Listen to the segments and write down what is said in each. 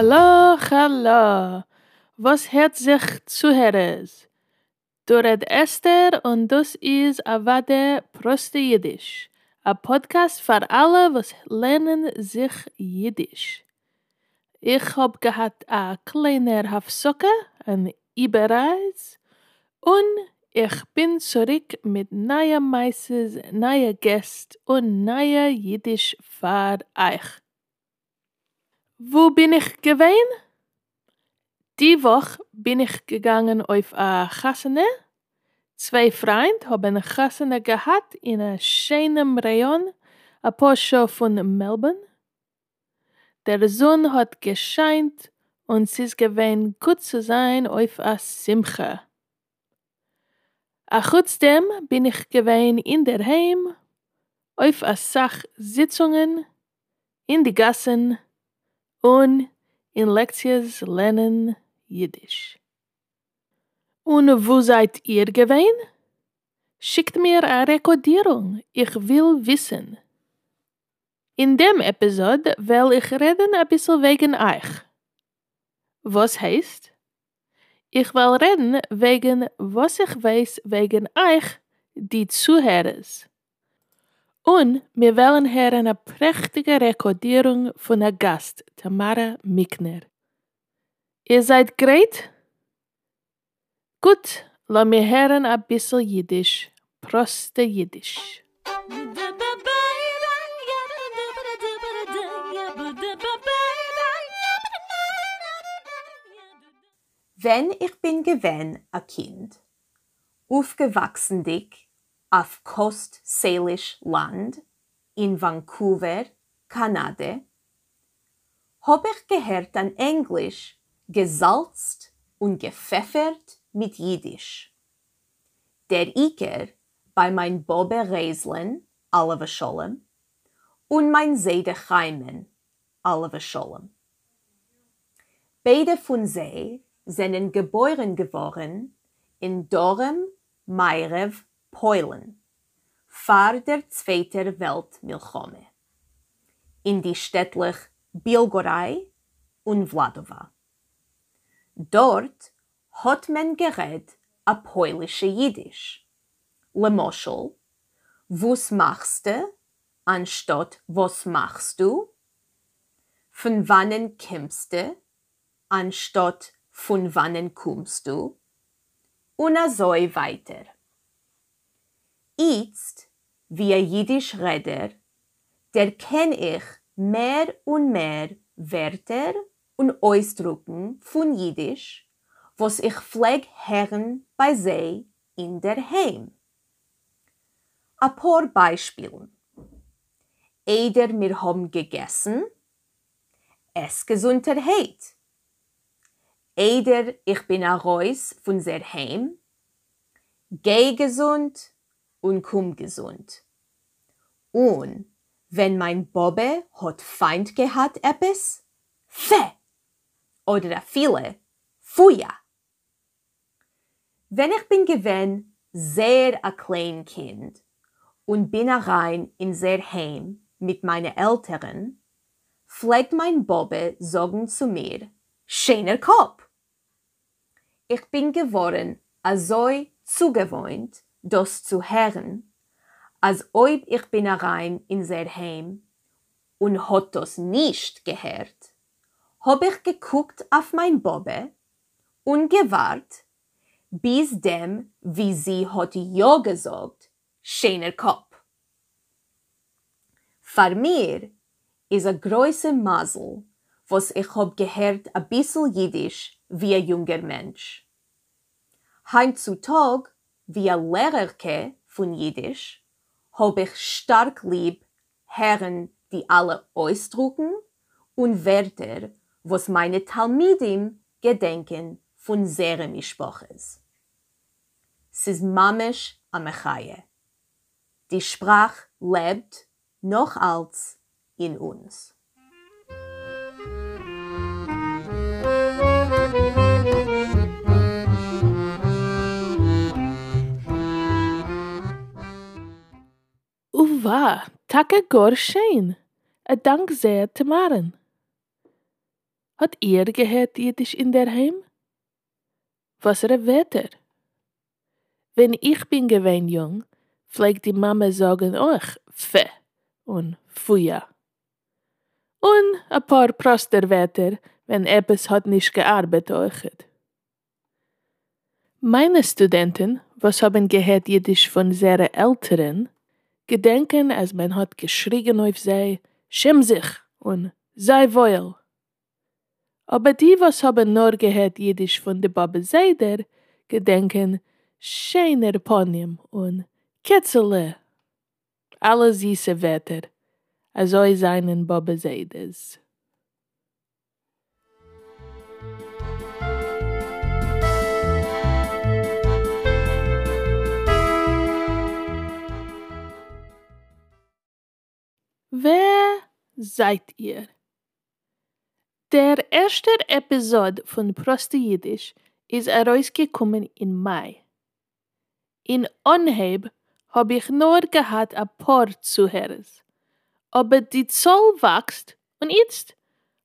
Hallo, hallo. Was hört sich? Du red Esther und das ist Avade Proste Jiddisch. A Podcast für alle, was lernen sich Jiddisch. Ich hab gehabt a kleiner Hafsocke, ein Ibereis und ich bin zurück mit neue Meises, neue Gäste und neue Jiddisch für euch. Wo bin ich gewesen? Die Woche bin ich gegangen auf a Chassene. Zwei Freunde haben a Chassene gehabt in a schönem Rayon, a paar von Melbourne. Der Sonne hat gescheint und es ist gewesen gut zu sein auf a Simcha. A chutztem bin ich gewesen in der Heim, auf a Sach Sitzungen, in die Gassen, und in Lektions lernen Jiddisch. Und wo seid ihr gewesen? Schickt mir eine Rekodierung, ich will wissen. In dem Episode will ich reden ein bisschen wegen euch. Was heißt? Ich will reden wegen was ich weiß wegen euch, die Zuhörers. Und wir wollen hören eine prächtige Rekodierung von der Gast, Tamara Mickner. Ihr seid great? Gut, lass mir hören ein bisschen Jiddisch. Proste Jiddisch. Wenn ich bin gewesen a Kind, aufgewachsen dick auf Coast Land in Vancouver, Kanada, hab ich gehört an Englisch gesalzt und gepfeffert mit Jiddisch. Der Iker bei mein Bobbe Reislen, alle Scholem, und mein Seide Chaimen, alle Scholem. Beide von sie sind geboren geworden in Dorem, Meirev, Polen, vor der Zweiten Weltmilchome, in die städtlich Bilgorei und Vladova. Dort hat man gered a polische Jiddisch. Le Moschel, was machst du, anstatt was machst du? Von wannen kimmst du, anstatt von wannen kommst du? Und so weiter. Jetzt, wie ein Jiddisch Redder, der kenn ich mehr und mehr Wörter und Ausdrücken von Jiddisch, was ich pfleg hören bei sie in der Heim. A paar Beispiele. Eider mir haben gegessen, es Gesundheit. Eider ich bin a Reus von sehr Heim, geh gesund und komm gesund. Und wenn mein Bobbe hat Feind gehabt etwas, fe! Oder viele, fuja! Wenn ich bin gewesen sehr a klein Kind und bin rein in sehr Heim mit meinen Eltern, pflegt mein Bobbe sagen zu mir, schöner Kopf. Ich bin geworden so zugewohnt, das zu hören, als ob ich bin rein in sehr Heim und hat das nicht gehört, hab ich geguckt auf mein Bobbe und gewahrt, bis dem, wie sie hat ja gesagt, schöner Kopf. Für mir ist a große Masel, was ich hab gehört a bissel Jiddisch wie ein junger Mensch. Heutzutage wie ein Lehrerke von Jiddisch, hab ich stark lieb Herren, die alle ausdrucken und Wörter, was meine Talmidim gedenken von Serem Mischpoches. Es ist mamisch am Echaie. Die Sprach lebt noch als in uns. Uwa, takke gor schein. A dank sehr Tamaren. Hat ihr gehört Jiddisch in der Heim? Was er Wetter? Wenn ich bin gewesen jung, pflegt die Mama sagen euch Fe und Fuja. Und ein paar Prosterwetter, wenn etwas hat nicht gearbeitet euch. Meine Studenten, was haben gehört Jiddisch von sehr Älteren, gedenken, als man hat geschrien auf sie, schäm sich und sei wohl. Aber die, was haben nur gehört Jiddisch von der Baba Seider, gedenken, schöner Ponium und Ketzele. Alle süße Wetter, also seinen Baba Seiders. Seid ihr? Der erste Episode von Proste Jiddisch ist herausgekommen in Mai. In Onheb hab ich nur gehabt ein paar Zuhörers. Aber die Zahl wächst und jetzt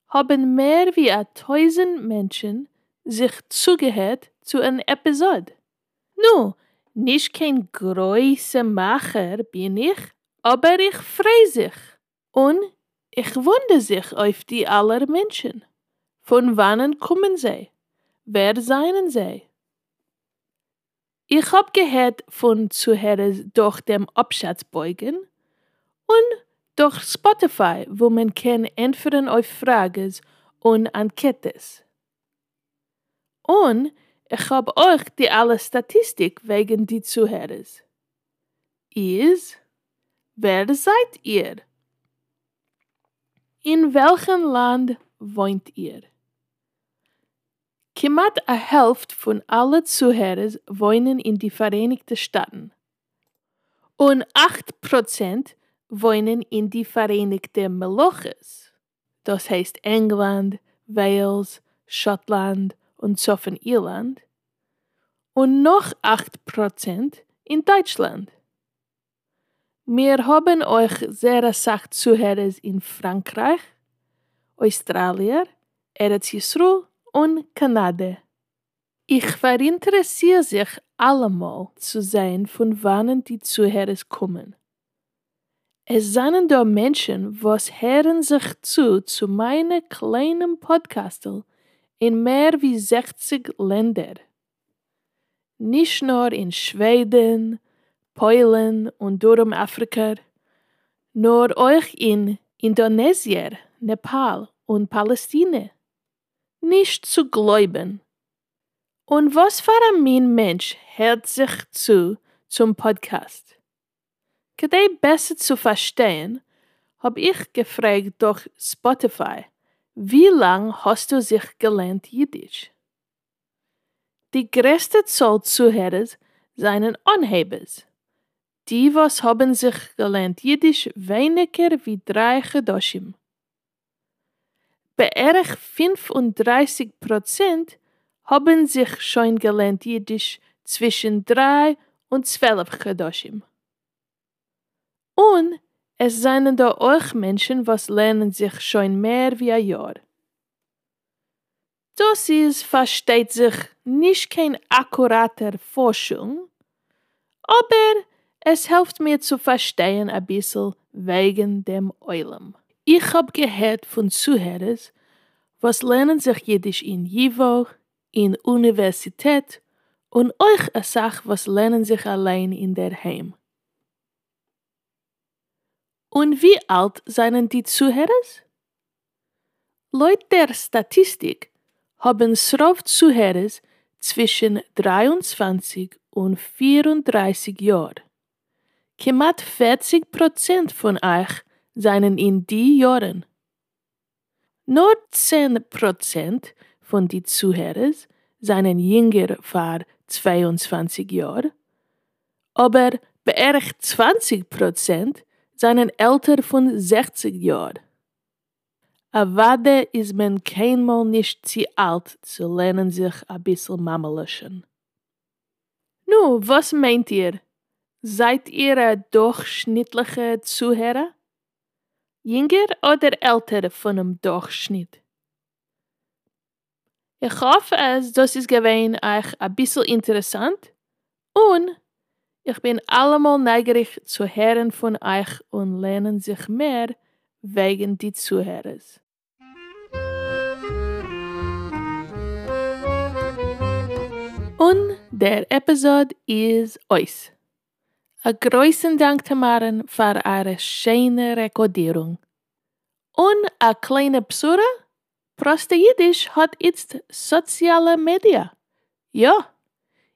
haben mehr wie ein tausend Menschen sich zugehört zu einer Episode. Nu, nicht kein großer Macher bin ich, aber ich freu sich. Und ich wundere sich auf die aller Menschen. Von wannen kommen sie? Wer seien sie? Ich hab gehört von Zuhörern durch dem Abschatzbeugen und durch Spotify, wo man kann antworten auf Fragen und Enquetes. Und ich hab euch die alle Statistik wegen die Zuhörern. Is, wer seid ihr? In welchem Land wohnt ihr? Knapp a Hälfte von allen Zuhörern wohnen in die Vereinigten Staaten. Und 8% wohnen in die Vereinigten Moluchas. Das heißt England, Wales, Schottland und Soffen Irland. Und noch 8% in Deutschland. Wir haben euch sehr sacht Zuhörer in Frankreich, Australien, Eretz Yisroel und Kanada. Ich verinteressiere sich allemal zu sehen, von wann die Zuhörer kommen. Es sind da Menschen, was hören sich zu zu meinem kleinen Podcastel in mehr wie 60 Ländern. Nicht nur in Schweden, Polen und darum Afrika, nur euch in Indonesien, Nepal und Palästina. Nicht zu glauben. Und was für ein Mensch hört sich zu zum Podcast? Kadei besser zu verstehen, hab ich gefragt durch Spotify, wie lang hast du sich gelernt Jiddisch? Die größte Zahl Zuhörer seien Anhebers. Die, was haben sich gelernt Jiddisch weniger wie drei Chedoshim. Beerich 35 Prozent haben sich schon gelernt Jiddisch zwischen drei und zwölf Chedoshim. Und es seien da auch Menschen, was lernen sich schon mehr wie ein Jahr. Das ist, versteht sich, nicht kein akkurater Forschung, aber es hilft mir zu verstehen ein bisschen wegen dem Eulam. Ich hab gehört von Zuhörern, was lernen sich Jiddisch in Jivo, in Universität und euch eine Sache, was lernen sich allein in der Heim. Und wie alt seien die Zuhörer? Laut der Statistik haben Srov Zuhörer zwischen 23 und 34 Jahren. Knapp 40 Prozent von euch seien in die Jahren. Nur 10 Prozent von die Zuhörern seien jünger vor 22 Jahren, aber beerch 20 Prozent seien älter von 60 Jahren. A Wade is man keinmal nicht zu alt zu lernen sich a bissel mammelischen. Nu, was meint ihr? Seid ihr ein durchschnittlicher Zuhörer? Jünger oder älter von dem Durchschnitt? Ich hoffe es, das ist gewesen euch ein bisschen interessant und ich bin allemal neugierig zu hören von euch und lernen sich mehr wegen die Zuhörers. Und der Episode ist euch. Ein großen Dank, Tamaren, für eure schöne Rekodierung. Und eine kleine Psura, Proste Jiddisch hat jetzt soziale Media. Ja,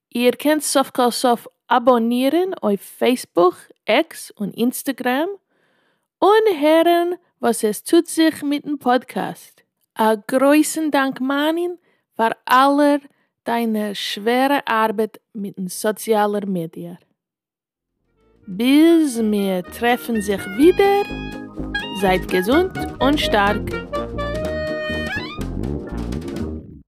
ihr könnt Sofkalsof abonnieren auf Facebook, X und Instagram und hören, was es tut sich mit dem Podcast. A großen Dank, Manin, für aller deine schwere Arbeit mit den sozialen Medien. Bis wir treffen sich wieder, seid gesund und stark.